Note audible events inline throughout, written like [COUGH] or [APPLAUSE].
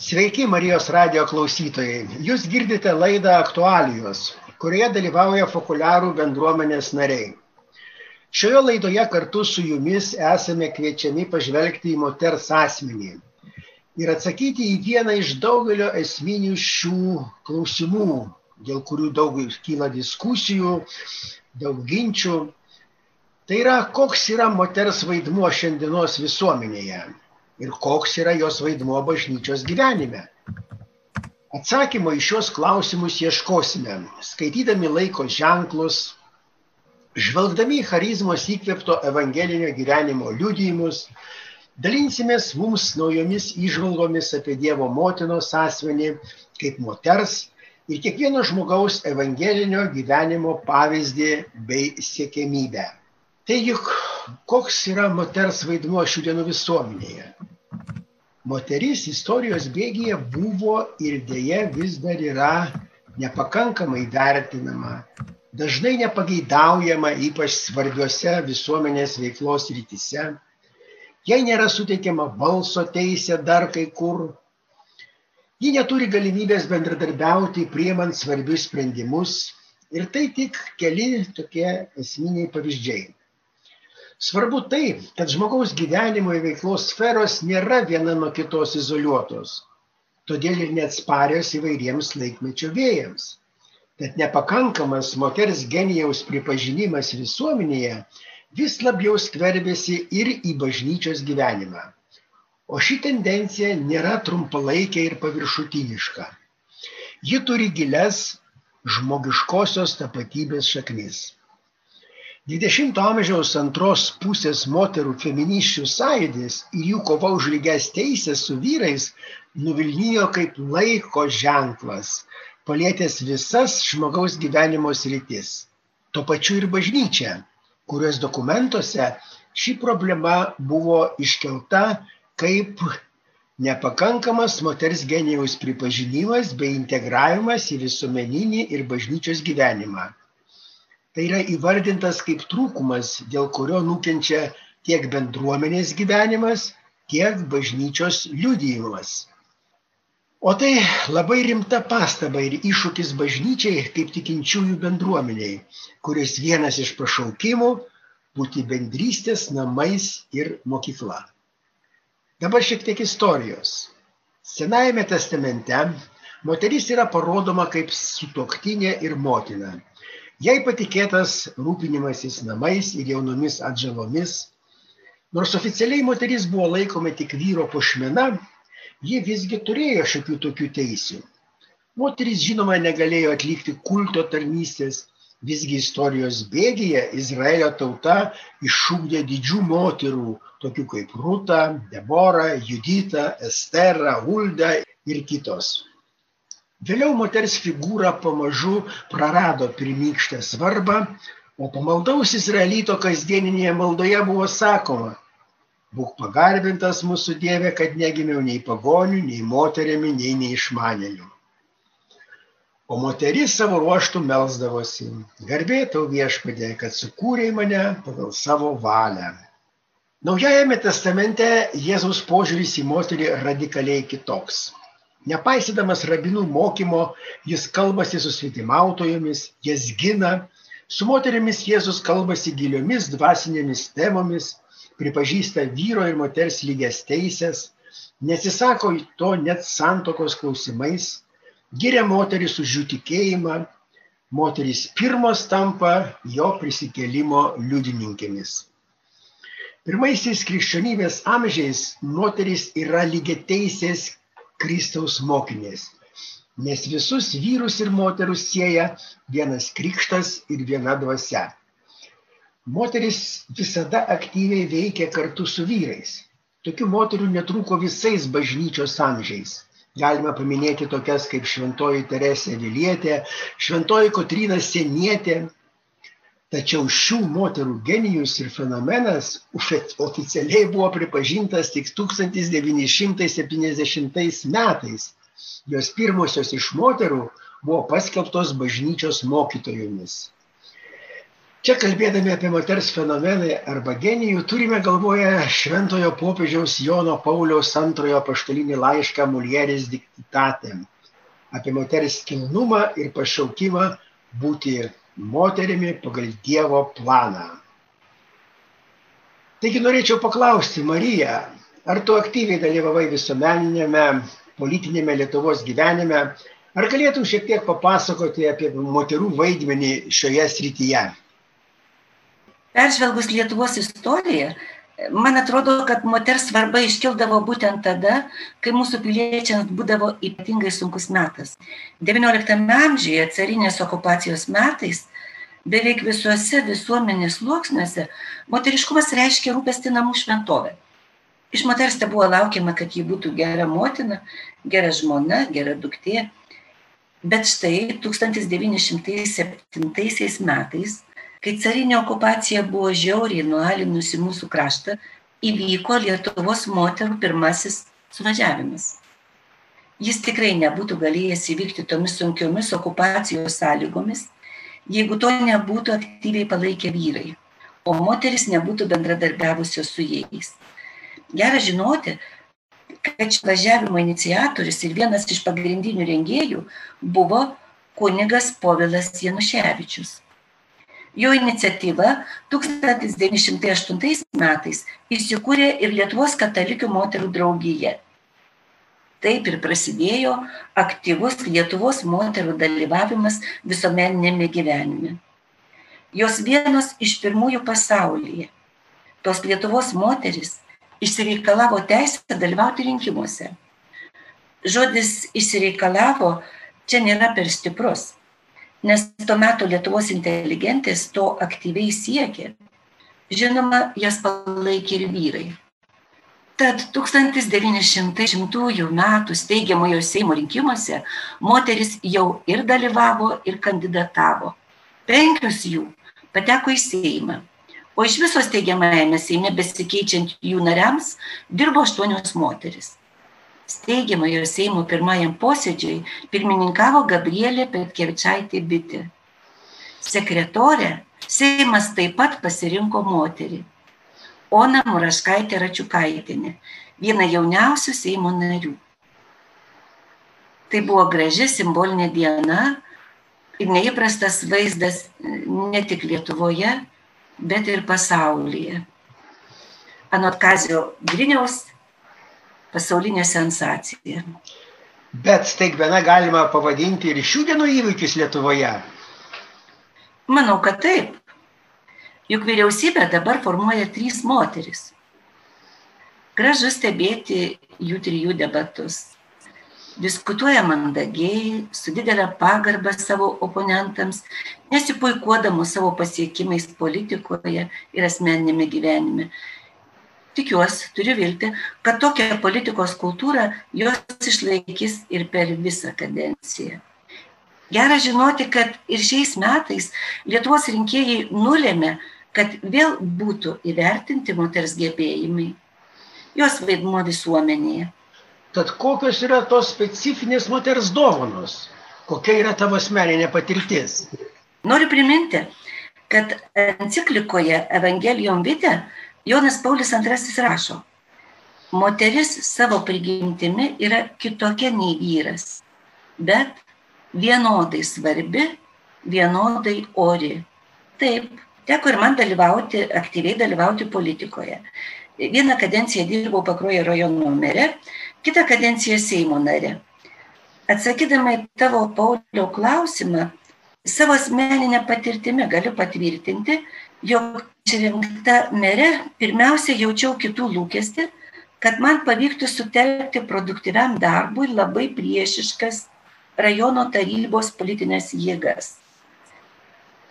Sveiki Marijos radio klausytojai. Jūs girdite laidą aktualijos, kurioje dalyvauja populiarų bendruomenės nariai. Šioje laidoje kartu su jumis esame kviečiami pažvelgti į moters asmenį ir atsakyti į vieną iš daugelio esminių šių klausimų, dėl kurių daug kyla diskusijų, daug ginčių. Tai yra, koks yra moters vaidmuo šiandienos visuomenėje ir koks yra jos vaidmuo bažnyčios gyvenime. Atsakymo į šios klausimus ieškosime, skaitydami laiko ženklus, žvelgdami į charizmos įkvėpto evangelinio gyvenimo liudijimus, dalinsimės mums naujomis išvalgomis apie Dievo motinos asmenį kaip moters ir kiekvieno žmogaus evangelinio gyvenimo pavyzdį bei siekėmybę. Tai juk koks yra moters vaidmuo šių dienų visuomenėje? Moteris istorijos bėgyje buvo ir dėja vis dar yra nepakankamai vertinama, dažnai nepageidaujama, ypač svarbiose visuomenės veiklos rytise. Jai nėra suteikiama balso teisė dar kai kur. Ji neturi galimybės bendradarbiauti, priemant svarbius sprendimus. Ir tai tik keli tokie esminiai pavyzdžiai. Svarbu tai, kad žmogaus gyvenimo ir veiklos sferos nėra viena nuo kitos izoliuotos, todėl ir neatsparios įvairiems laikmečio vėjams. Tad nepakankamas moters genijaus pripažinimas visuomenėje vis labiau skverbėsi ir į bažnyčios gyvenimą. O ši tendencija nėra trumpalaikė ir paviršutiniška. Ji turi giles žmogiškosios tapatybės šaknis. 20 amžiaus antros pusės moterų feminiščių sąjūdis ir jų kova už lygias teisės su vyrais nuvilnijo kaip laiko ženklas, palėtęs visas žmogaus gyvenimo sritis. Tuo pačiu ir bažnyčia, kurios dokumentuose ši problema buvo iškelta kaip nepakankamas moters genijaus pripažinimas bei integravimas į visuomeninį ir bažnyčios gyvenimą tai yra įvardintas kaip trūkumas, dėl kurio nukenčia tiek bendruomenės gyvenimas, tiek bažnyčios liudijimas. O tai labai rimta pastaba ir iššūkis bažnyčiai kaip tikinčiųjų bendruomeniai, kuris vienas iš pašaukimų būti bendrystės namais ir mokykla. Dabar šiek tiek istorijos. Senajame testamente moteris yra parodoma kaip sutoktinė ir motina. Jai patikėtas rūpinimasis namais ir jaunomis atžalomis. Nors oficialiai moteris buvo laikoma tik vyro pošmena, ji visgi turėjo šiokių tokių teisių. Moteris žinoma negalėjo atlikti kulto tarnystės, visgi istorijos bėgyje Izraelio tauta iššūkdė didžių moterų, tokių kaip Rūta, Debora, Judita, Estera, Hulda ir kitos. Vėliau moters figūra pamažu prarado pirmykštę svarbą, o pamaldaus Izraelito kasdieninėje maldoje buvo sakoma, būk pagarbintas mūsų Dieve, kad negimiau nei pagonių, nei moterimi, nei neišmanėlių. O moteris savo ruoštų melzdavosi, garbė tau viešpadė, kad sukūrė mane pagal savo valią. Naujajame testamente Jėzaus požiūris į moterį radikaliai kitoks. Nepaisydamas rabinų mokymo, jis kalbasi su svetimautojomis, jas gina, su moterimis Jėzus kalbasi giliomis dvasinėmis temomis, pripažįsta vyro ir moters lygias teisės, nesisako to net santokos klausimais, giria moteris už jų tikėjimą, moteris pirmos tampa jo prisikelimo liudininkėmis. Pirmaisiais krikščionybės amžiais moteris yra lygiai teisės Kristaus mokinės, nes visus vyrus ir moterus sieja vienas krikštas ir viena dvasia. Moteris visada aktyviai veikia kartu su vyrais. Tokių moterų netrūko visais bažnyčios amžiais. Galime paminėti tokias kaip Šventoji Teresė Vilietė, Šventoji Kotrina Senietė, Tačiau šių moterų genijus ir fenomenas oficialiai buvo pripažintas tik 1970 metais. Jos pirmosios iš moterų buvo paskelbtos bažnyčios mokytojomis. Čia kalbėdami apie moters fenomeną arba genijų, turime galvoje šventojo popiežiaus Jono Pauliaus antrojo paštalinį laišką Mulieris diktatėm apie moters kilnumą ir pašaukimą būti moterimi pagal Dievo planą. Taigi norėčiau paklausti, Marija, ar tu aktyviai dalyvavai visuomeninėme, politinėme Lietuvos gyvenime, ar galėtum šiek tiek papasakoti apie moterų vaidmenį šioje srityje? Peržvelgus Lietuvos istoriją, man atrodo, kad moters svarba iškildavo būtent tada, kai mūsų piliečiams būdavo ypatingai sunkus metas. XIX amžiuje, carinės okupacijos metais, beveik visuose visuomenės sluoksniuose moteriškumas reiškia rūpestį namų šventovę. Iš moters te buvo laukiama, kad ji būtų gera motina, gera žmona, gera duktė. Bet štai 1907 metais kai carinė okupacija buvo žiauriai nualinusi mūsų kraštą, įvyko Lietuvos moterų pirmasis suvažiavimas. Jis tikrai nebūtų galėjęs įvykti tomis sunkiomis okupacijos sąlygomis, jeigu to nebūtų aktyviai palaikę vyrai, o moteris nebūtų bendradarbiavusios su jais. Gera žinoti, kad važiavimo iniciatorius ir vienas iš pagrindinių rengėjų buvo kunigas Povilas Januševičius Jo iniciatyva 1908 metais įsikūrė ir Lietuvos katalikių moterų draugija. Taip ir prasidėjo aktyvus Lietuvos moterų dalyvavimas visuomeninėme gyvenime. Jos vienos iš pirmųjų pasaulyje. Tos Lietuvos moteris išsireikalavo teisę dalyvauti rinkimuose. Žodis išsireikalavo čia nėra per stiprus nes tuo metu Lietuvos inteligentės to aktyviai siekė. Žinoma, jas palaikė ir vyrai. Tad 1900 metų steigiamojo Seimo rinkimuose moteris jau ir dalyvavo, ir kandidatavo. Penkios jų pateko į Seimą, o iš viso steigiamajame Seime besikeičiant jų nariams dirbo aštuonios moteris steigiamojo Seimo pirmajam posėdžiui pirmininkavo Gabrielė Petkevičaitė Bitė. Sekretorė Seimas taip pat pasirinko moterį. Ona Muraškaitė Račiukaitinė, viena jauniausių Seimo narių. Tai buvo graži simbolinė diena ir neįprastas vaizdas ne tik Lietuvoje, bet ir pasaulyje. Anot Kazio Griniaus pasaulinė sensacija. Bet staigmena galima pavadinti ir šių dienų įvykius Lietuvoje. Manau, kad taip. Juk vyriausybę dabar formuoja trys moteris. Gražu stebėti jų trijų debatus. Diskutuoja mandagiai, su didelė pagarba savo oponentams, nesipuikuodamos savo pasiekimais politikoje ir asmeninėme gyvenime tikiuosi, turiu vilti, kad tokią politikos kultūrą jos išlaikys ir per visą kadenciją. Gera žinoti, kad ir šiais metais Lietuvos rinkėjai nulėmė, kad vėl būtų įvertinti moters gebėjimai, jos vaidmuo visuomenėje. Tad kokios yra tos specifinės moters dovanos? Kokia yra tavo asmeninė patirtis? Noriu priminti, kad enciklikoje Evangelijom Vite Jonas Paulius II rašo, moteris savo prigimtimi yra kitokia nei vyras, bet vienodai svarbi, vienodai ori. Taip, teko ir man dalyvauti, aktyviai dalyvauti politikoje. Vieną kadenciją dirbau Pakruojo rajono mere, kitą kadenciją Seimo nare. Atsakydama į tavo Paulio klausimą, savo asmeninę patirtimį galiu patvirtinti, jog išrinkta mere pirmiausia jaučiau kitų lūkestį, kad man pavyktų sutelkti produktyviam darbui labai priešiškas rajono tarybos politinės jėgas.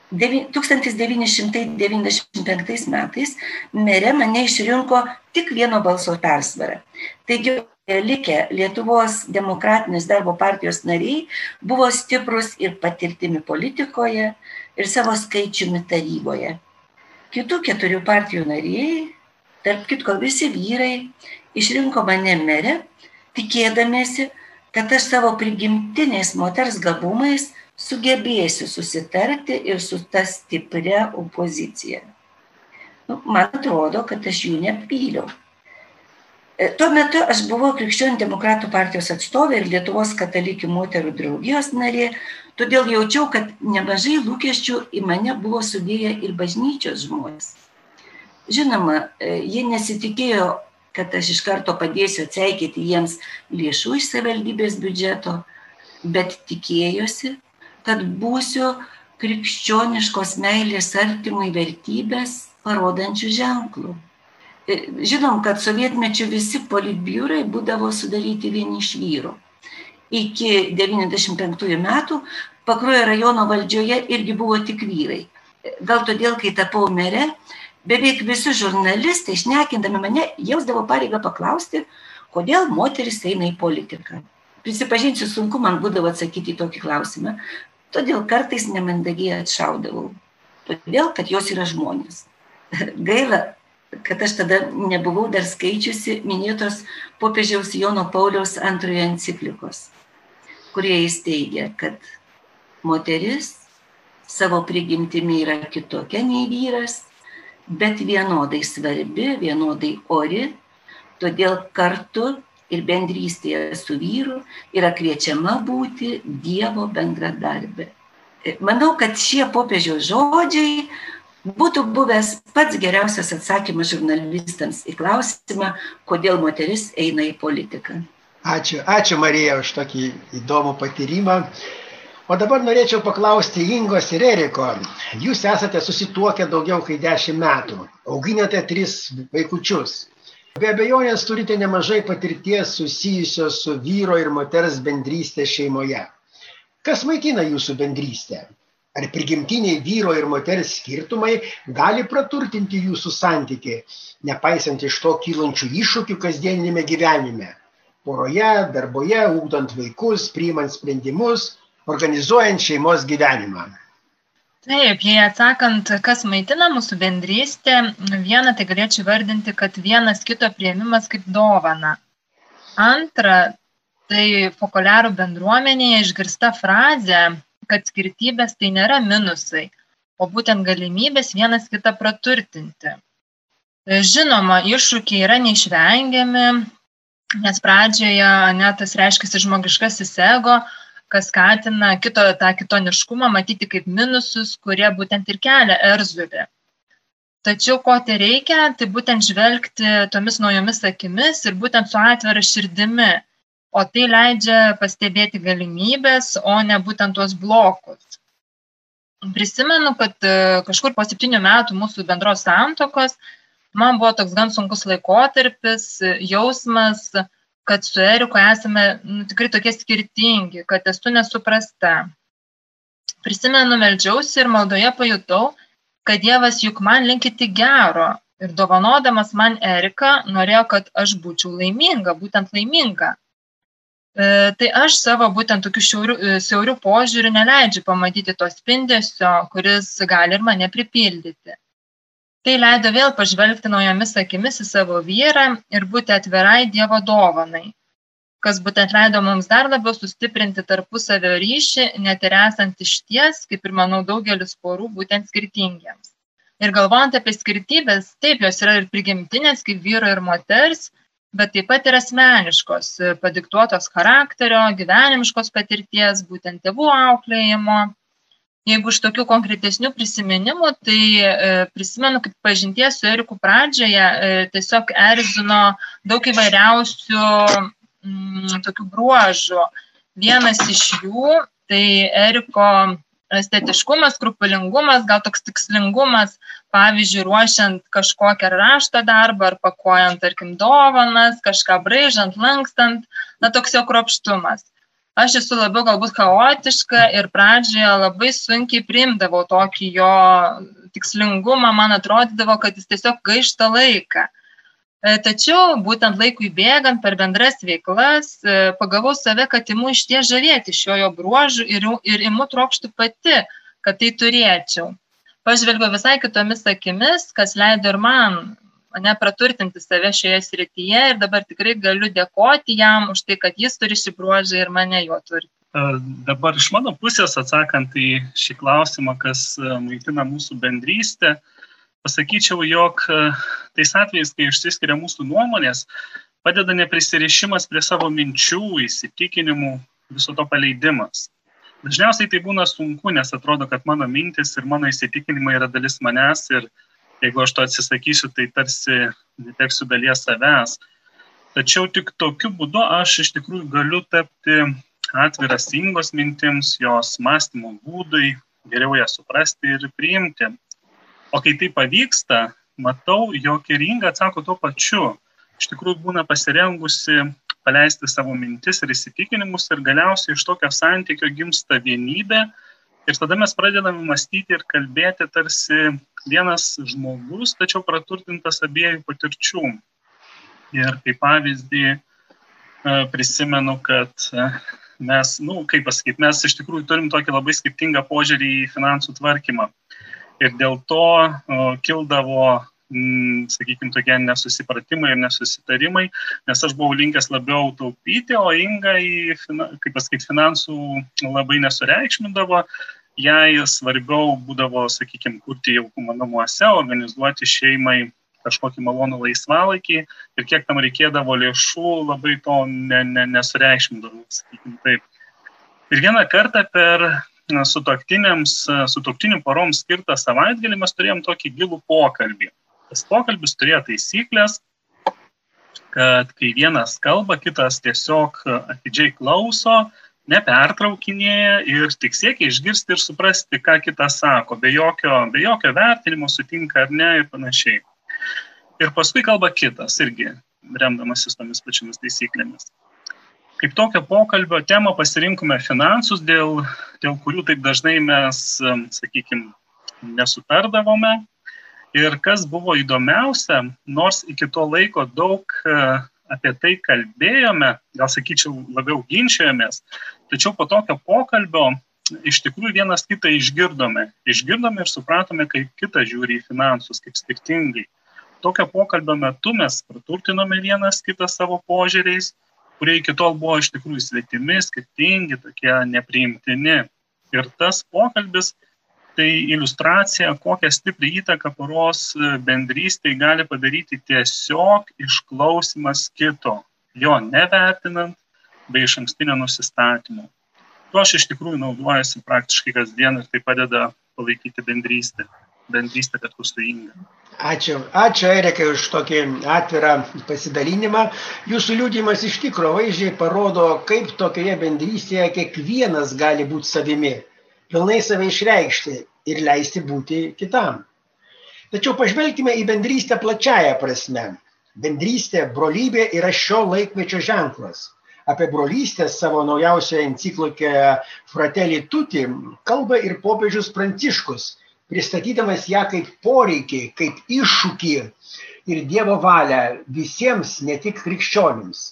1995 metais mere mane išrinko tik vieno balso persvarą. Taigi likę Lietuvos demokratinės darbo partijos nariai buvo stiprus ir patirtimi politikoje, ir savo skaičiumi taryboje. Kitų keturių partijų nariai, tarp kitko visi vyrai, išrinko mane merę, tikėdamėsi, kad aš savo prigimtiniais moters gabumais sugebėsiu susitarti ir su ta stipria opozicija. Nu, man atrodo, kad aš jų nepyliau. E, tuo metu aš buvau Krikščionių demokratų partijos atstovė ir Lietuvos katalikių moterų draugijos narė, todėl jaučiau, kad nemažai lūkesčių į mane buvo sudėję ir bažnyčios žmonės. Žinoma, e, jie nesitikėjo, kad aš iš karto padėsiu atseikyti jiems lėšų iš savivaldybės biudžeto, bet tikėjosi, kad būsiu krikščioniškos meilės artimui vertybės parodančių ženklų. E, žinom, kad sovietmečių visi politbiurai būdavo sudaryti vieni iš vyrų. Iki 95 metų Pakruojo rajono valdžioje irgi buvo tik vyrai. Gal todėl, kai tapau mere, beveik visi žurnalistai, išnekindami mane, jausdavo pareigą paklausti, kodėl moteris eina į politiką. Prisipažinsiu, sunku man būdavo atsakyti į tokį klausimą, todėl kartais nemandagiai atšaudavau. Todėl, kad jos yra žmonės. [LAUGHS] Gaila, kad aš tada nebuvau dar skaičiusi minėtos popiežiaus Jono Pauliaus antrojo enciklikos, kurie jis teigia, kad moteris savo prigimtimi yra kitokia nei vyras, bet vienodai svarbi, vienodai ori, todėl kartu ir bendrystėje su vyru yra kviečiama būti Dievo bendradarbė. Manau, kad šie popiežiaus žodžiai būtų buvęs pats geriausias atsakymas žurnalistams į klausimą, kodėl moteris eina į politiką. Ačiū, ačiū Marija už tokį įdomų patyrimą. O dabar norėčiau paklausti Ingos ir Eriko. Jūs esate susituokę daugiau kaip dešimt metų, auginate tris vaikučius. Be abejonės turite nemažai patirties susijusios su vyro ir moters bendrystė šeimoje. Kas maitina jūsų bendrystę? Ar prigimtiniai vyro ir moters skirtumai gali praturtinti jūsų santyki, nepaisant iš to kylančių iššūkių kasdieninėme gyvenime? Poroje, darboje, ūkdant vaikus, priimant sprendimus, organizuojant šeimos gyvenimą. Taip, jei atsakant, kas maitina mūsų bendrystę, vieną tai galėčiau vardinti, kad vienas kito prieimimas kaip dovana. Antra, tai populiarų bendruomenėje išgirsta frazė, kad skirtybės tai nėra minusai, o būtent galimybės vienas kitą praturtinti. Žinoma, iššūkiai yra neišvengiami, nes pradžioje net tas reiškia žmogiškasis ego, kas skatina kito tą kitoniškumą matyti kaip minusus, kurie būtent ir kelia erzulį. Tačiau ko tai reikia, tai būtent žvelgti tomis naujomis akimis ir būtent su atvira širdimi. O tai leidžia pastebėti galimybės, o ne būtent tuos blokus. Prisimenu, kad e, kažkur po septynių metų mūsų bendros santokos man buvo toks gan sunkus laikotarpis, jausmas, kad su Eriku esame nu, tikrai tokie skirtingi, kad esu nesuprasta. Prisimenu, meldžiausi ir maldoje pajutau, kad Dievas juk man linki tik gero ir dovanodamas man Eriką norėjo, kad aš būčiau laiminga, būtent laiminga. E, tai aš savo būtent tokių šiaurių, e, siaurių požiūrių neleidžiu pamatyti to spindesio, kuris gali ir mane pripildyti tai leido vėl pažvelgti naujomis akimis į savo vyrą ir būti atvirai Dievo dovanai, kas būtent leido mums dar labiau sustiprinti tarpusavio ryšį, net ir esant iš ties, kaip ir manau daugelis porų, būtent skirtingiems. Ir galvojant apie skirtybės, taip jos yra ir prigimtinės, kaip vyro ir moters, bet taip pat ir asmeniškos, padiktuotos charakterio, gyvenimiškos patirties, būtent tėvų auklėjimo, Jeigu iš tokių konkretesnių prisiminimų, tai e, prisimenu, kaip pažinties su Eriku pradžioje e, tiesiog erzino daug įvairiausių m, mm, tokių bruožų. Vienas iš jų tai Eriko estetiškumas, skrupulingumas, gal toks tikslingumas, pavyzdžiui, ruošiant kažkokią rašto darbą ar pakuojant, tarkim, dovanas, kažką braižant, lankstant, na, toks jo kropštumas aš esu labiau galbūt chaotiška ir pradžioje labai sunkiai priimdavau tokį jo tikslingumą, man atrodydavo, kad jis tiesiog gaišta laiką. E, tačiau būtent laikui bėgant per bendras veiklas e, pagavau save, kad imu iš tie žavėti šio jo bruožų ir, ir imu trokštų pati, kad tai turėčiau. Pažvelgiau visai kitomis akimis, kas leido ir man mane praturtinti save šioje srityje ir dabar tikrai galiu dėkoti jam už tai, kad jis turi šį bruožą ir mane juo turti. Dabar iš mano pusės atsakant į šį klausimą, kas maitina mūsų bendrystę, pasakyčiau, jog tais atvejais, kai išsiskiria mūsų nuomonės, padeda neprisirišimas prie savo minčių, įsitikinimų, viso to paleidimas. Dažniausiai tai būna sunku, nes atrodo, kad mano mintis ir mano įsitikinimai yra dalis manęs ir jeigu aš to atsisakysiu, tai tarsi neteksiu dalies savęs. Tačiau tik tokiu būdu aš iš tikrųjų galiu tapti atviras ingos mintims, jos mąstymo būdui, geriau ją suprasti ir priimti. O kai tai pavyksta, matau, jog ir inga atsako tuo pačiu. Iš tikrųjų būna pasirengusi paleisti savo mintis ir įsitikinimus ir galiausiai iš tokio santykio gimsta vienybė ir tada mes pradedame mąstyti ir kalbėti tarsi vienas žmogus, tačiau praturtintas abiejų patirčių. Ir kaip pavyzdį e, prisimenu, kad mes, na, nu, kaip pasakyti, mes iš tikrųjų turim tokį labai skirtingą požiūrį į finansų tvarkymą. Ir dėl to kildavo, sakykime, tokie nesusipratimai ir nesusitarimai, nes aš buvau linkęs labiau taupyti, o Inga į, kaip pasakyti, finansų labai nesureikšmindavo. Jai svarbiau būdavo, sakykime, kurti jaukumą namuose, organizuoti šeimai kažkokį malonų laisvalaikį ir kiek tam reikėdavo lėšų, labai to ne, ne, nesureikšmindavau, sakykime taip. Ir vieną kartą per sutoktiniams, sutoktinių poroms skirtą savaitgalį mes turėjom tokį gilų pokalbį. Tas pokalbis turėjo taisyklės, kad kai vienas kalba, kitas tiesiog atidžiai klauso, nepertraukinėja ir tik siekia išgirsti ir suprasti, ką kitas sako, be jokio, be jokio vertinimo sutinka ar ne ir panašiai. Ir paskui kalba kitas, irgi remdamasis tomis pačiamis taisyklėmis. Kaip tokio pokalbio temą pasirinkome finansus, dėl, dėl kurių taip dažnai mes, sakykime, nesutardavome. Ir kas buvo įdomiausia, nors iki to laiko daug e, apie tai kalbėjome, gal sakyčiau, labiau ginčiojomės, tačiau po tokio pokalbio iš tikrųjų vienas kitą išgirdome. Išgirdome ir supratome, kaip kitas žiūri į finansus, kaip skirtingai tokio pokalbio metu mes praturtinome vienas kitą savo požiūriais, kurie iki tol buvo iš tikrųjų svetimi, skirtingi, tokie nepriimtini. Ir tas pokalbis tai iliustracija, kokią stiprią įtaką poros bendrystėje gali padaryti tiesiog išklausimas kito, jo nevertinant bei iš ankstinio nusistatymo. Tuo aš iš tikrųjų naudojuosi praktiškai kasdien ir tai padeda palaikyti bendrystę, bendrystę kartu su Inga. Ačiū. Ačiū, Erikai, už tokį atvirą pasidalinimą. Jūsų liūdimas iš tikro vaizdžiai parodo, kaip tokioje bendrystėje kiekvienas gali būti savimi, pilnai save išreikšti ir leisti būti kitam. Tačiau pažvelkime į bendrystę plačiają prasme. Bendrystė, brolybė yra šio laikmečio ženklas. Apie brolystę savo naujausioje enciklikoje Fratelli Tutti kalba ir popiežius Pranciškus pristatydamas ją kaip poreikį, kaip iššūkį ir Dievo valią visiems, ne tik krikščionims.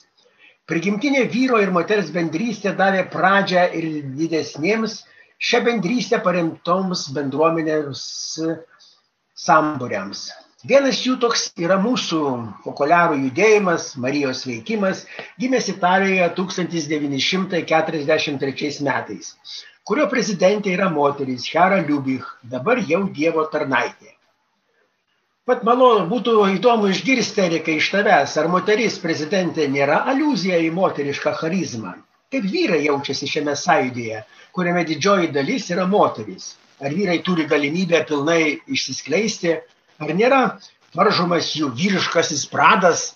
Prigimtinė vyro ir moters bendrystė davė pradžią ir didesnėms šią bendrystę paremtoms bendruomenėms samburiams. Vienas jų toks yra mūsų populiarų judėjimas, Marijos veikimas, gimęs Italijoje 1943 metais kurio prezidentė yra moteris Hera Liubich, dabar jau Dievo tarnaitė. Pat malonu, būtų įdomu išgirsti, Erika, iš tavęs, ar moteris prezidentė nėra aluzija į moterišką charizmą. Kaip vyrai jaučiasi šiame sąjūdėje, kuriame didžioji dalis yra moteris. Ar vyrai turi galimybę pilnai išsiskleisti, ar nėra varžomas jų vyriškasis pradas.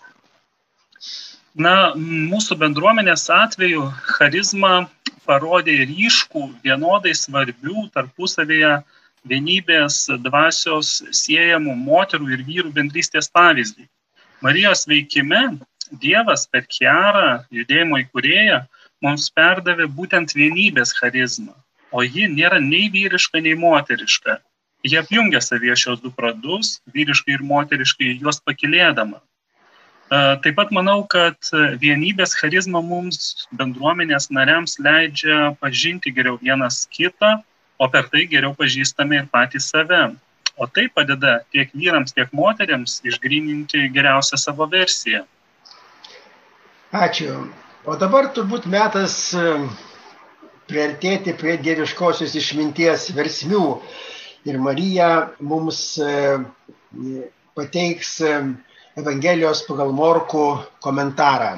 Na, mūsų bendruomenės atveju charizma parodė ryškų, vienodai svarbių tarpusavėje vienybės dvasios siejamų moterų ir vyrų bendrystės pavyzdį. Marijos veikime Dievas per Kiarą, judėjimo įkūrėją, mums perdavė būtent vienybės charizmą, o ji nėra nei vyriška, nei moteriška. Jie apjungia savyje šios du pradus, vyriškai ir moteriškai, juos pakilėdama. Taip pat manau, kad vienybės charizma mums bendruomenės nariams leidžia pažinti geriau vienas kitą, o per tai geriau pažįstame ir patys save. O tai padeda tiek vyrams, tiek moteriams išgrininti geriausią savo versiją. Ačiū. O dabar turbūt metas priartėti prie dieviškosios išminties versmių. Ir Marija mums pateiks Evangelijos pagal Morkų komentarą.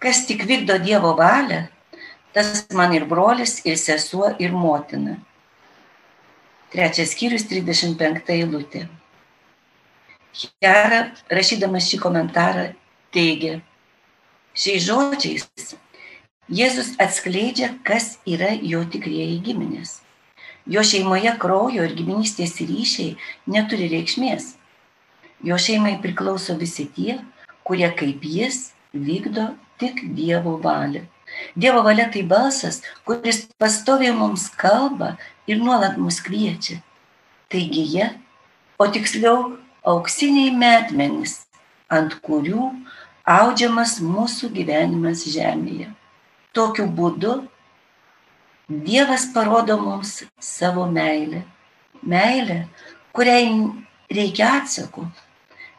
Kas tik vykdo Dievo valią, tas man ir brolis, ir sesuo, ir motina. Trečias skyrius, 35 eilutė. Hera, rašydamas šį komentarą, teigia, šiais žodžiais Jėzus atskleidžia, kas yra jo tikrieji giminės. Jo šeimoje kraujo ir giminystės ryšiai neturi reikšmės. Jo šeimai priklauso visi tie, kurie kaip jis vykdo tik Dievo valią. Dievo valia tai balsas, kuris pastoviai mums kalba ir nuolat mus kviečia. Taigi jie, o tiksliau auksiniai metmenys, ant kurių audžiamas mūsų gyvenimas žemėje. Tokiu būdu Dievas parodo mums savo meilę. Meilę, kuriai reikia atsako,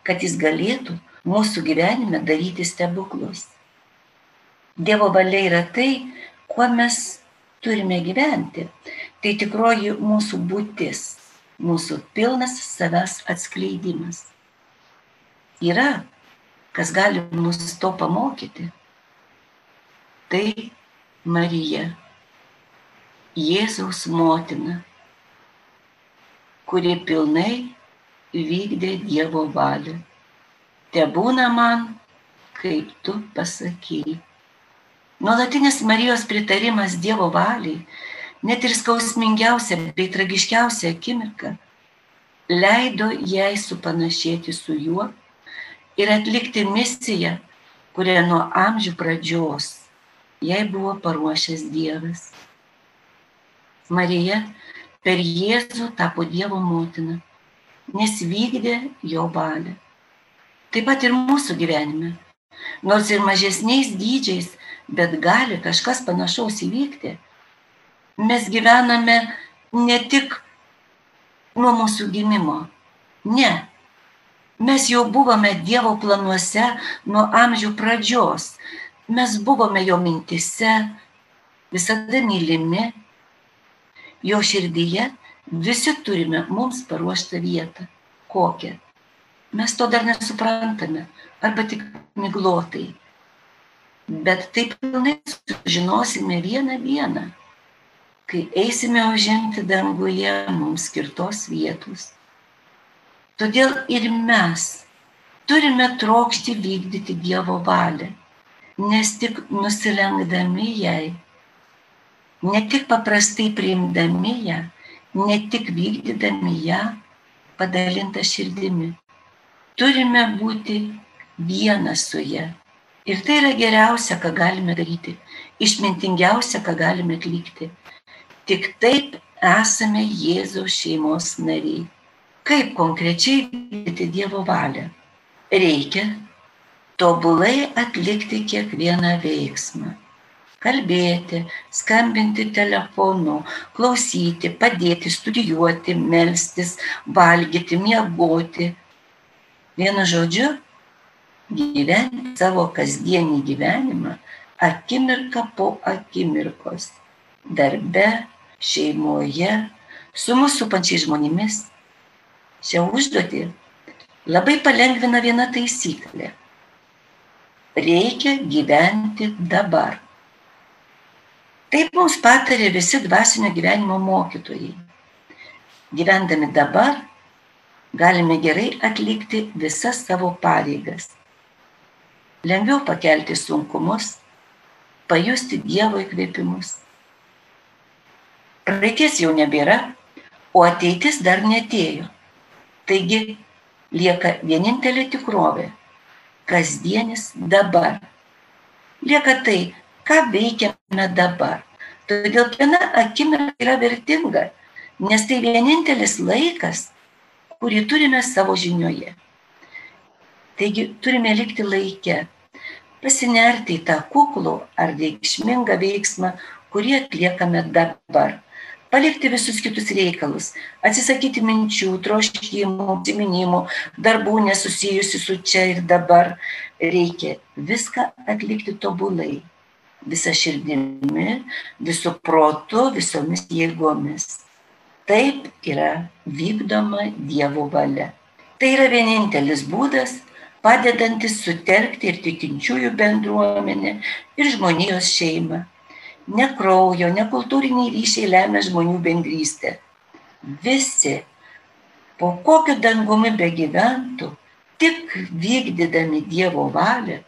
kad jis galėtų mūsų gyvenime daryti stebuklus. Dievo valia yra tai, kuo mes turime gyventi. Tai tikroji mūsų būtis, mūsų pilnas savęs atskleidimas. Yra, kas gali mus to pamokyti. Tai Marija, Jėzaus motina, kuri pilnai vykdė Dievo valią. Te būna man, kaip tu pasakėjai. Nuolatinis Marijos pritarimas Dievo valiai, net ir skausmingiausia bei tragiškiausia akimirka, leido jai supanašėti su juo ir atlikti misiją, kurią nuo amžių pradžios jai buvo paruošęs Dievas. Marija per Jėzų tapo Dievo motina, nes vykdė jo valią. Taip pat ir mūsų gyvenime. Nors ir mažesniais dydžiais, bet gali kažkas panašaus įvykti. Mes gyvename ne tik nuo mūsų gimimo. Ne. Mes jau buvome Dievo planuose nuo amžių pradžios. Mes buvome jo mintise, visada mylimi. Jo širdyje visi turime mums paruoštą vietą. Kokią? Mes to dar nesuprantame, arba tik miglotai. Bet taip pilnai sužinosime vieną dieną, kai eisime užimti danguje mums skirtos vietos. Todėl ir mes turime trokšti vykdyti Dievo valią, nes tik nusilenkdami jai, ne tik paprastai priimdami ją, ne tik vykdydami ją padalintą širdimi, turime būti vienas su ja. Ir tai yra geriausia, ką galime daryti, išmintingiausia, ką galime atlikti. Tik taip esame Jėzaus šeimos nariai. Kaip konkrečiai vykdyti Dievo valią? Reikia tobulai atlikti kiekvieną veiksmą. Kalbėti, skambinti telefonu, klausyti, padėti, studijuoti, melstis, valgyti, miegoti, Vienu žodžiu, gyventi savo kasdienį gyvenimą akimirką po akimirkos. Darbe, šeimoje, su mūsų pačiais žmonėmis. Šią užduotį labai palengvina viena taisyklė. Reikia gyventi dabar. Taip mums patarė visi dvasinio gyvenimo mokytojai. Gyvendami dabar galime gerai atlikti visas savo pareigas. Lengviau pakelti sunkumus, pajusti Dievo įkvėpimus. Praeities jau nebėra, o ateitis dar netėjo. Taigi lieka vienintelė tikrovė - kasdienis dabar. Lieka tai, ką veikiame dabar. Todėl viena akimirka yra vertinga, nes tai vienintelis laikas, kurį turime savo žinioje. Taigi turime likti laikę, pasinerti į tą kuklų ar reikšmingą veiksmą, kurį atliekame dabar. Palikti visus kitus reikalus, atsisakyti minčių, troškimų, atsiminimų, darbų nesusijusių su čia ir dabar. Reikia viską atlikti tobulai, visa širdimi, visų protu, visomis jėgomis. Taip yra vykdoma Dievo valia. Tai yra vienintelis būdas, padedantis sutelkti ir tikinčiųjų bendruomenę ir žmonijos šeimą. Ne kraujo, ne kultūriniai ryšiai lemia žmonių bendrystę. Visi, po kokiu dangumi begyventų, tik vykdydami Dievo valią,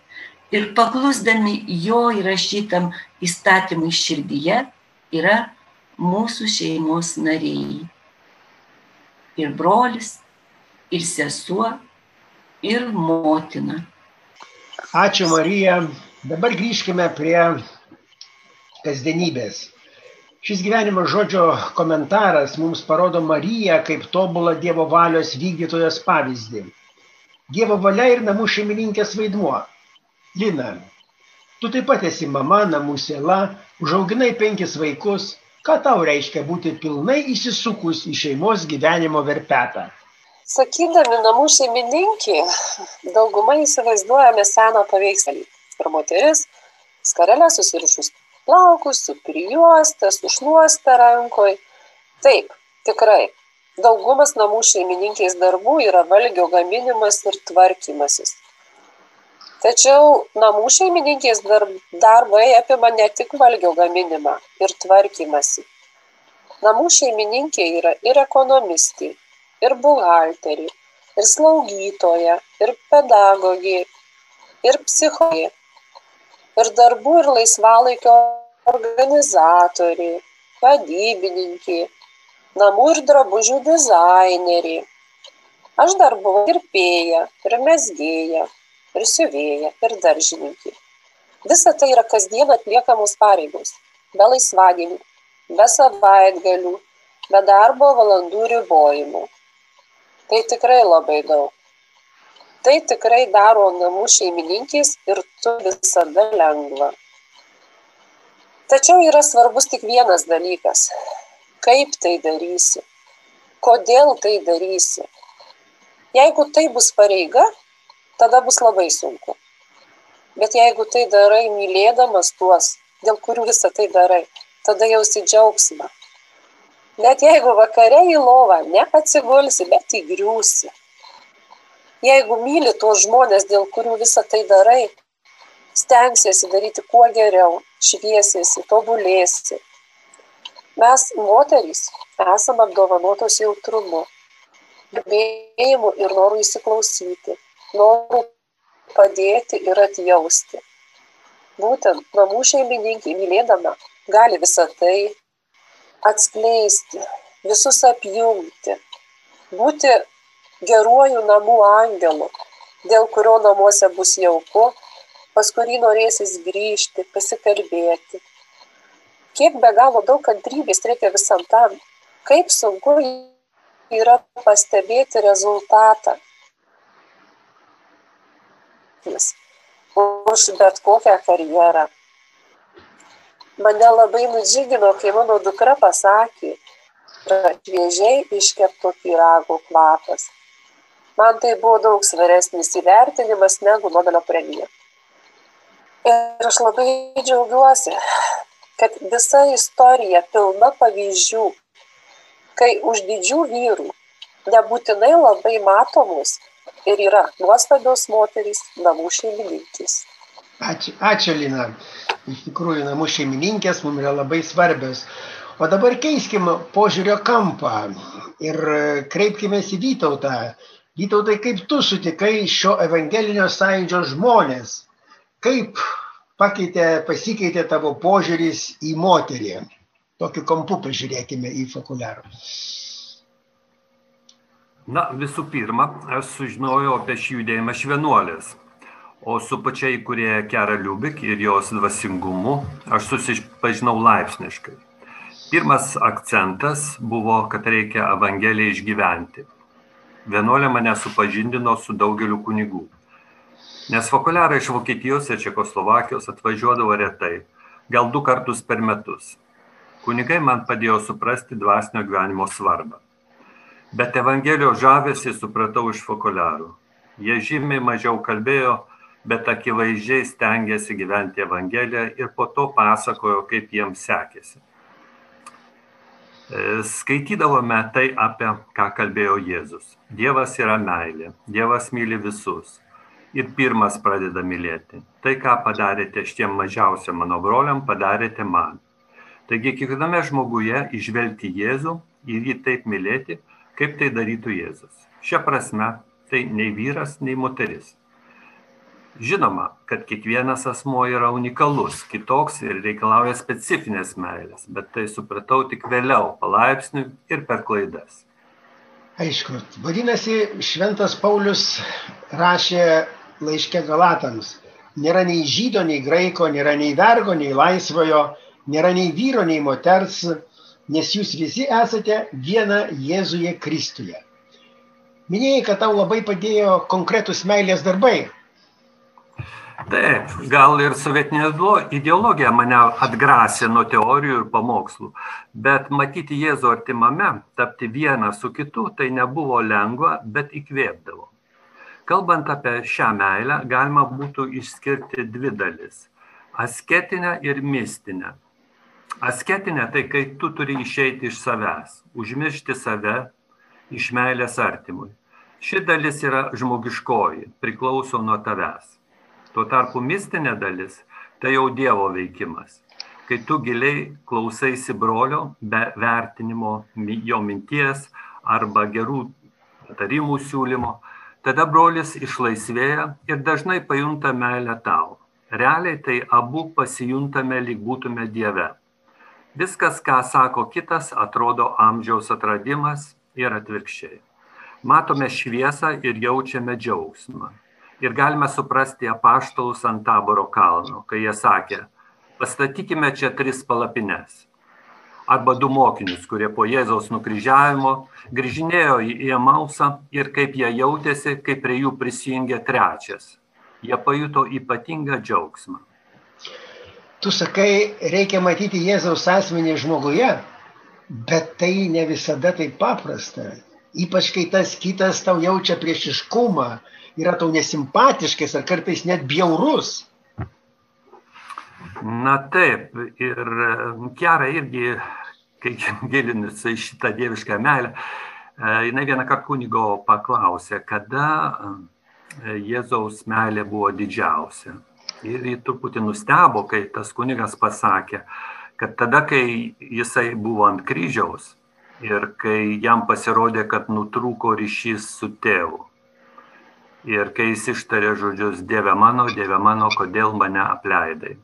ir paklusdami jo įrašytam įstatymui širdyje yra mūsų šeimos nariai. Ir brolis, ir sesuo, ir motina. Ačiū Marija. Dabar grįžkime prie kasdienybės. Šis gyvenimo žodžio komentaras mums parodo Mariją kaip tobulą Dievo valios vykdytojos pavyzdį. Dievo valia ir namų šeimininkės vaidmuo Lina, tu taip pat esi mama, namų siela, užauginai penkis vaikus. Ką tau reiškia būti pilnai įsisukus į šeimos gyvenimo verpetą? Sakydami namų šeimininkį, daugumai įsivaizduojame seną paveikslį. Ir moteris, skarelė susirišus plaukus, su prijuostė, su šluostė rankoj. Taip, tikrai. Daugumas namų šeimininkės darbų yra valgio gaminimas ir tvarkymasis tačiau namų šeimininkės darbai apima ne tik valgio gaminimą ir tvarkymąsi. Namų šeimininkė yra ir ekonomistė, ir buhalterė, ir slaugytoja, ir pedagogė, ir psichologė, ir darbų ir laisvalaikio organizatorė, vadybininkė, namų ir drabužių dizainerė. Aš dar buvau kirpėja ir mesgėja, ir siuvėja, ir daržininkė. Visa tai yra kasdien atliekamos pareigos, be laisvadienių, be savaitgalių, be darbo valandų ribojimų. Tai tikrai labai daug. Tai tikrai daro namų šeimininkės ir tu visada lengva. Tačiau yra svarbus tik vienas dalykas - kaip tai darysi, kodėl tai darysi. Jeigu tai bus pareiga, tada bus labai sunku. Bet jeigu tai darai mylėdamas tuos, dėl kurių visą tai darai, tada jausi džiaugsmą. Net jeigu vakare į lovą ne atsigulsi, bet įgriūsi. Jeigu myli tuos žmonės, dėl kurių visą tai darai, stengsiesi daryti kuo geriau, šviesiesi, tobulėsi. Mes, moterys, esame apdovanotos jautrumu, gebėjimu ir noru įsiklausyti noru padėti ir atjausti. Būtent namų šeimininkė mylėdama gali visą tai atskleisti, visus apjungti, būti geruoju namų angelu, dėl kurio namuose bus jauku, pas kurį norėsis grįžti, pasikalbėti. Kiek be galo daug kantrybės reikia visam tam, kaip sunku yra pastebėti rezultatą, už bet kokią karjerą. Mane labai nudžiugino, kai mano dukra pasakė, šviežiai iškepto pyrago kvapas. Man tai buvo daug svaresnis įvertinimas negu Nobelio premija. Ir aš labai džiaugiuosi, kad visa istorija pilna pavyzdžių, kai už didžių vyrų, nebūtinai labai matomus, ir yra nuostabios moterys namų šeimininkės. Ačiū, ačiū Lina. Iš tikrųjų, namų šeimininkės mums yra labai svarbios. O dabar keiskim požiūrio kampą ir kreipkime į Vytautą. Vytautai, kaip tu sutikai šio evangelinio sąjūdžio žmonės? Kaip pakeitė, pasikeitė tavo požiūris į moterį? Tokiu kampu pažiūrėkime į fakuliarą. Na, visų pirma, aš sužinojau apie šį judėjimą iš vienuolės, o su pačia įkūrėja Kera Liubik ir jos dvasingumu aš susipažinau laipsniškai. Pirmas akcentas buvo, kad reikia Evangeliją išgyventi. Vienuolė mane supažindino su daugeliu kunigų. Nes vokuliarai iš Vokietijos ir Čekoslovakijos atvažiuodavo retai, gal du kartus per metus. Kunigai man padėjo suprasti dvasinio gyvenimo svarbą bet evangelijos žavesį supratau iš fokuliarų. Jie žymiai mažiau kalbėjo, bet akivaizdžiai stengiasi gyventi Evangeliją ir po to pasakojo, kaip jiems sekėsi. E, skaitydavome tai, apie ką kalbėjo Jėzus. Dievas yra meilė, Dievas myli visus ir pirmas pradeda mylėti. Tai, ką padarėte šitiem mažiausiam mano broliam, padarėte man. Taigi kiekviename žmoguje išvelgti Jėzų ir jį taip mylėti, kaip tai darytų Jėzus. Šia prasme, tai nei vyras, nei moteris. Žinoma, kad kiekvienas asmo yra unikalus, kitoks ir reikalauja specifinės meilės, bet tai supratau tik vėliau, palaipsniui ir per klaidas. Aišku, vadinasi, Šventas Paulius rašė laiškė Galatams. Nėra nei žydo, nei graiko, nėra nei vergo, nei laisvojo, nėra nei vyro, nei moters, nes jūs visi esate viena Jėzuje Kristuje. Minėjai, kad tau labai padėjo konkretus meilės darbai. Taip, gal ir sovietinė ideologija mane atgrasė nuo teorijų ir pamokslų, bet matyti Jėzų artimame, tapti vieną su kitu, tai nebuvo lengva, bet įkvėpdavo. Kalbant apie šią meilę, galima būtų išskirti dvi dalis - asketinę ir mistinę. Asketinė tai, kai tu turi išeiti iš savęs, užmiršti save iš meilės artimui. Ši dalis yra žmogiškoji, priklauso nuo tavęs. Tuo tarpu mistinė dalis tai jau Dievo veikimas. Kai tu giliai klausaisi brolio be vertinimo jo minties arba gerų patarimų siūlymo, tada brolis išlaisvėja ir dažnai pajunta meilę tau. Realiai tai abu pasijuntame lyg būtume Dieve. Viskas, ką sako kitas, atrodo amžiaus atradimas ir atvirkščiai. Matome šviesą ir jaučiame džiaugsmą. Ir galime suprasti apaštalus ant taboro kalno, kai jie sakė, pastatykime čia tris palapines. Arba du mokinius, kurie po Jėzaus nukryžiavimo grįžinėjo į Emausą ir kaip jie jautėsi, kai prie jų prisijungė trečias. Jie pajuto ypatingą džiaugsmą tu sakai, reikia matyti Jėzaus asmenį žmoguje, bet tai ne visada taip paprasta. Ypač kai tas kitas tau jaučia priešiškumą, yra tau nesimpatiškas ar kartais net bjaurus. Na taip, ir gerai irgi, kai [LAUGHS] gilinus į šitą dievišką meilę, e, jinai vieną kartą kunigo paklausė, kada e, Jėzaus meilė buvo didžiausia. Ir jį truputį nustebo, kai tas kunigas pasakė, kad tada, kai jisai buvo ant kryžiaus ir kai jam pasirodė, kad nutrūko ryšys su tėvu. Ir kai jis ištarė žodžius, Dieve mano, Dieve mano, kodėl mane apleidai.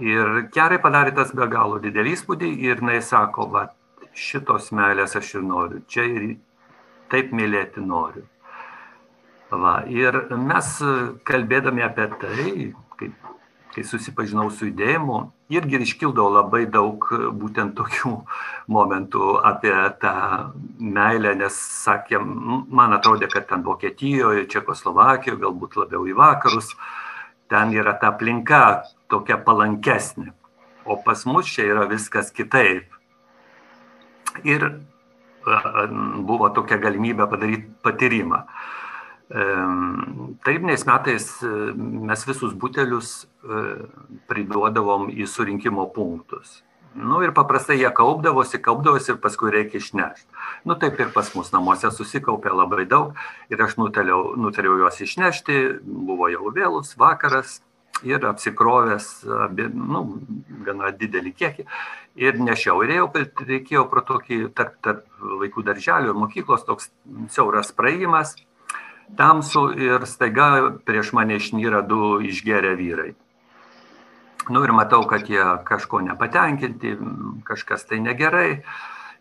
Ir gerai padarė tas be galo didelį įspūdį ir jinai sako, va, šitos meilės aš ir noriu, čia ir taip mylėti noriu. Va, ir mes kalbėdami apie tai, kai, kai susipažinau su judėjimu, irgi iškildavo labai daug būtent tokių [LAUGHS] momentų apie tą meilę, nes sakėm, man atrodė, kad ten Vokietijoje, Čekoslovakijoje, galbūt labiau į vakarus, ten yra ta aplinka tokia palankesnė, o pas mus čia yra viskas kitaip. Ir buvo tokia galimybė padaryti patyrimą. Tarybiniais metais e, mes visus butelius e, priduodavom į surinkimo punktus. Nu ir paprastai jie kaupdavosi, kaupdavosi ir paskui reikia išnešti. Nu taip ir pas mus namuose susikaupė labai daug ir aš nutariau, nutariau juos išnešti, buvo jau vėlus vakaras ir apsikrovęs, nu, gana didelį kiekį ir nešiau. Ir kad reikėjo pro tokį tarp, tarp vaikų darželio ir mokyklos toks siauras praėjimas tamsų ir staiga prieš mane išnyra du išgeria vyrai. Nu ir matau, kad jie kažko nepatenkinti, kažkas tai negerai.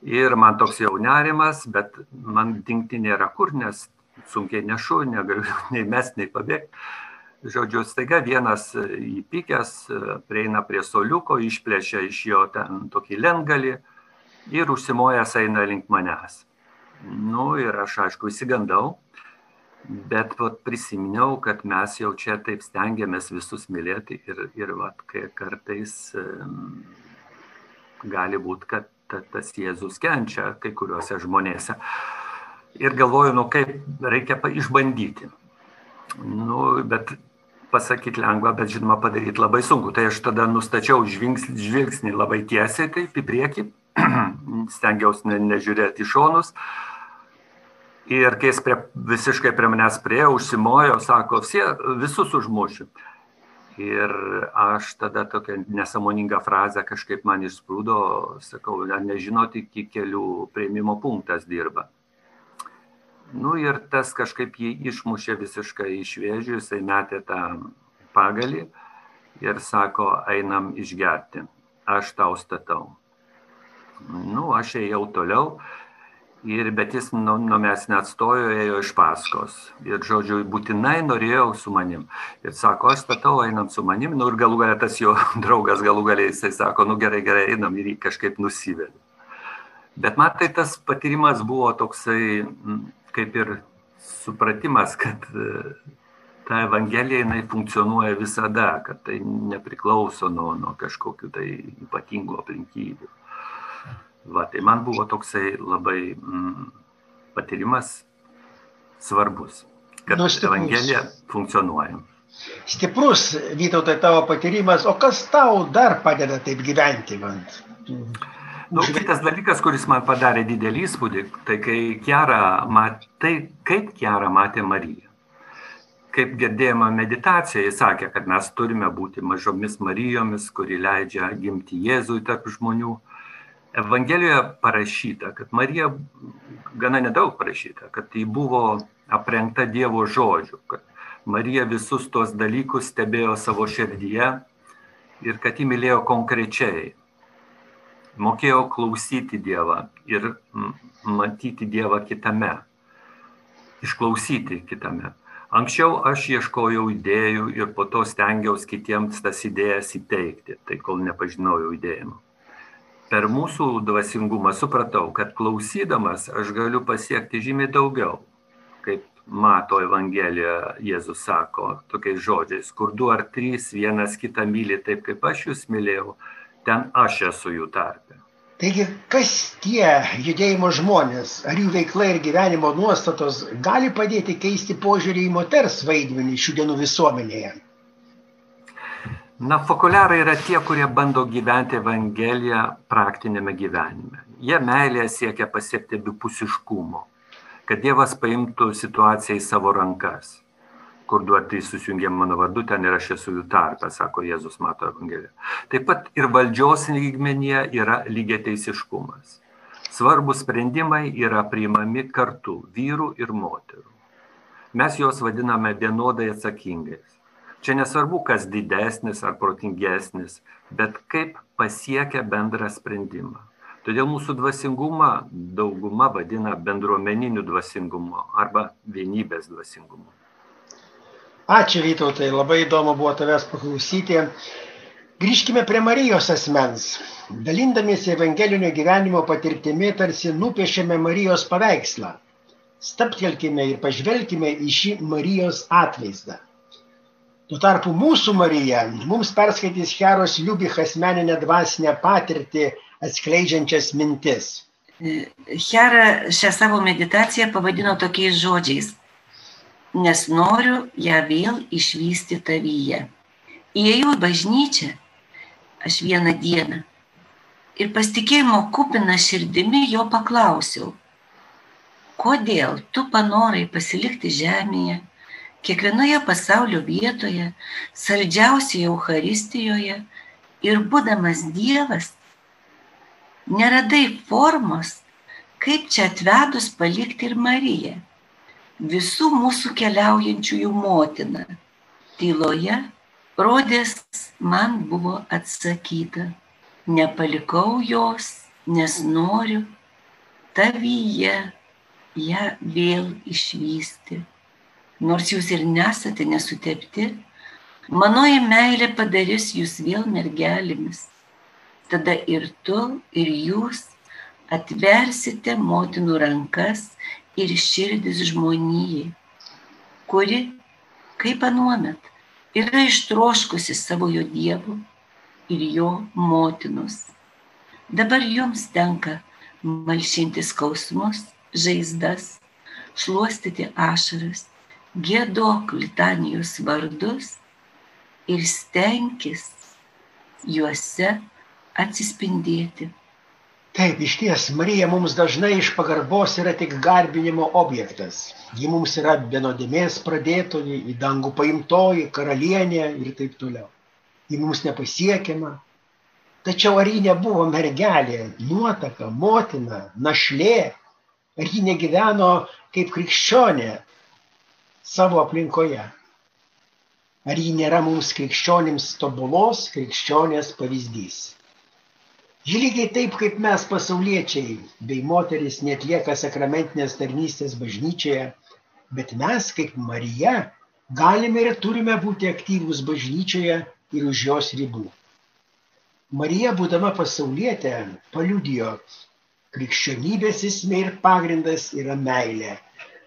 Ir man toks jau nerimas, bet man dingti nėra kur, nes sunkiai nešu, negaliu [LAUGHS] nei mes, nei pabėgti. Žodžiu, staiga vienas įpykęs prieina prie soliuko, išplėšia iš jo ten tokį lentgalį ir užsimojęs eina link manęs. Nu ir aš aišku įsigandau, bet vat prisiminiau kad mes jau čia taip stengiamės visus mylėti ir ir vat kai kartais gali būt kad tas Jėzus kenčia kai kuriuose žmonėse. Ir galvoju, nu kaip reikia išbandyti. Nu, bet pasakyti lengva, bet žinoma padaryti labai sunku. Tai aš tada nustačiau žvilgsnį labai tiesiai taip į priekį, [CLEARS THROAT] stengiausi ne, nežiūrėti į šonus. Ir kai jis prie, visiškai prie manęs priejo, užsimojo, sako, visus užmušiu. Ir aš tada tokią nesamoningą frazę kažkaip man išsprūdo, sakau, nežinot, iki kelių prieimimo punktas dirba. Nu ir tas kažkaip jį išmušė visiškai iš vėžių, jisai metė tą pagalį ir sako, einam išgerti, aš tau statau. Nu, aš ėjau toliau, ir, bet jis nuo nu mes neatstojo, ėjo iš paskos. Ir, žodžiu, būtinai norėjau su manim. Ir sako, aš statau, einam su manim. Nu, ir galų galę tas jo [LAUGHS] draugas galų galę jisai sako, nu gerai, gerai, einam ir jį kažkaip nusivėliu. Bet man tai tas patyrimas buvo toksai kaip ir supratimas, kad e, ta Evangelija jinai funkcionuoja visada, kad tai nepriklauso nuo, nuo kažkokių tai ypatingų aplinkybių. Va, tai man buvo toksai labai mm, patyrimas svarbus, kad nu, Evangelija funkcionuoja. Stiprus, Vytautai, tavo patyrimas, o kas tau dar padeda taip gyventi? Man? Nu, kitas dalykas, kuris man padarė didelį įspūdį, tai kai Kiara matai, kaip Kiara matė Mariją. Kaip girdėjome meditaciją, jis sakė, kad mes turime būti mažomis Marijomis, kuri leidžia gimti Jėzui tarp žmonių. Evangelijoje parašyta, kad Marija, gana nedaug parašyta, kad ji buvo aprengta Dievo žodžiu, kad Marija visus tuos dalykus stebėjo savo širdyje ir kad ji mylėjo konkrečiai mokėjau klausyti Dievą ir matyti Dievą kitame, išklausyti kitame. Anksčiau aš ieškojau idėjų ir po to stengiausi kitiems tas idėjas įteikti, tai kol nepažinojau idėjimų. Per mūsų dvasingumą supratau, kad klausydamas aš galiu pasiekti žymiai daugiau, kaip mato Evangelija Jėzus sako tokiais žodžiais, kur du ar trys vienas kitą myli taip, kaip aš jūs mylėjau, ten aš esu jų tarpe. Taigi, kas tie judėjimo žmonės, ar jų veikla ir gyvenimo nuostatos gali padėti keisti požiūrį į moters vaidmenį šių dienų visuomenėje? Na, fokuliarai yra tie, kurie bando gyventi Evangeliją praktinėme gyvenime. Jie meilėje siekia pasiekti abipusiškumo, kad Dievas paimtų situaciją į savo rankas kur du ar trys susijungia mano vardu, ten ir aš esu jų tarpe, sako Jėzus Mato Evangelija. Taip pat ir valdžios lygmenyje yra lygiai teisiškumas. Svarbus sprendimai yra priimami kartu vyrų ir moterų. Mes juos vadiname vienodai atsakingais. Čia nesvarbu, kas didesnis ar protingesnis, bet kaip pasiekia bendrą sprendimą. Todėl mūsų dvasingumą dauguma vadina bendruomeniniu dvasingumu arba vienybės dvasingumu. Ačiū Vytautai, labai įdomu buvo tavęs paklausyti. Grįžkime prie Marijos asmens. Dalindamiesi evangelinio gyvenimo patirtimi tarsi nupiešėme Marijos paveikslą. Staptelkime ir pažvelkime į šį Marijos atvaizdą. Tuo tarpu mūsų Marija mums perskaitys Heros Liubich asmeninę dvasinę patirtį atskleidžiančias mintis. Hera šią savo meditaciją pavadino tokiais žodžiais nes noriu ją vėl išvysti tavyje. Įėjau į bažnyčią aš vieną dieną ir pasitikėjimo kupina širdimi jo paklausiau, kodėl tu panorai pasilikti žemėje, kiekvienoje pasaulio vietoje, saldžiausioje Euharistijoje ir būdamas Dievas, neradai formos, kaip čia atvedus palikti ir Mariją visų mūsų keliaujančiųjų motina. Tyloje, rodės, man buvo atsakyta, nepalikau jos, nes noriu tavyje ją vėl išvysti. Nors jūs ir nesate nesutepti, manoji meilė padarys jūs vėl mergelėmis. Tada ir tu, ir jūs atversite motinų rankas ir širdis žmonijai, kuri, kaip anuomet, yra ištroškusi savojo dievų ir jo motinos. Dabar jums tenka malšinti skausmus, žaizdas, šluostyti ašaras gėdok litanijos vardus ir stenkis juose atsispindėti. Taip, iš ties, Marija mums dažnai iš pagarbos yra tik garbinimo objektas. Ji mums yra vienodėmės pradėtoji, į dangų paimtoji, karalienė ir taip toliau. Ji mums nepasiekiama. Tačiau ar ji nebuvo mergelė, nuotaka, motina, našlė, ar ji negyveno kaip krikščionė savo aplinkoje? Ar ji nėra mums krikščionims tobulos krikščionės pavyzdys? Ji lygiai taip kaip mes pasauliečiai bei moteris netlieka sakramentinės tarnystės bažnyčioje, bet mes kaip Marija galime ir turime būti aktyvūs bažnyčioje ir už jos ribų. Marija, būdama pasaulietė, paliudijo, krikščionybės esmė ir pagrindas yra meilė.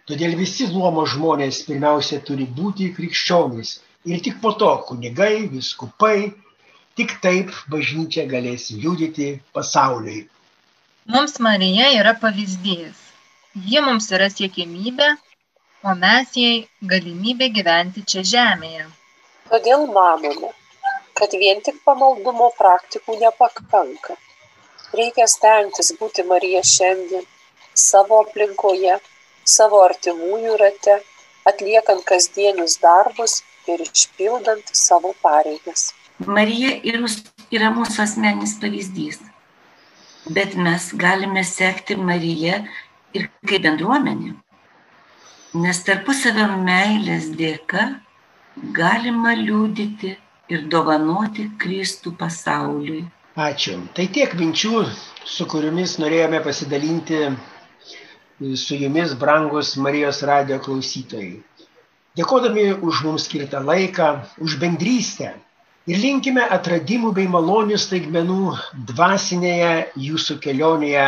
Todėl visi luomo žmonės pirmiausia turi būti krikščionys ir tik po to kunigai, viskupai, Tik taip bažnyčia galės liūdyti pasauliui. Mums Marija yra pavyzdys. Ji mums yra siekimybė, o mes jai galimybė gyventi čia žemėje. Todėl manome, kad vien tik pamaldumo praktikų nepakanka. Reikia stengtis būti Marija šiandien, savo aplinkoje, savo artimųjų rate, atliekant kasdienius darbus ir išpildant savo pareigas. Marija yra mūsų asmeninis pavyzdys. Bet mes galime sekti Mariją ir kaip bendruomenė. Nes tarpusavio meilės dėka galima liūdyti ir dovanoti Kristų pasauliui. Ačiū. Tai tiek minčių, su kuriomis norėjome pasidalinti su jumis, brangus Marijos radio klausytojai. Dėkodami už mums skirtą laiką, už bendrystę, ir linkime atradimų bei malonių staigmenų dvasinėje jūsų kelionėje,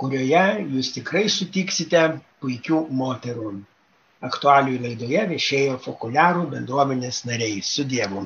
kurioje jūs tikrai sutiksite puikių moterų. Aktualių laidoje viešėjo fokuliarų bendruomenės nariai. Su Dievu.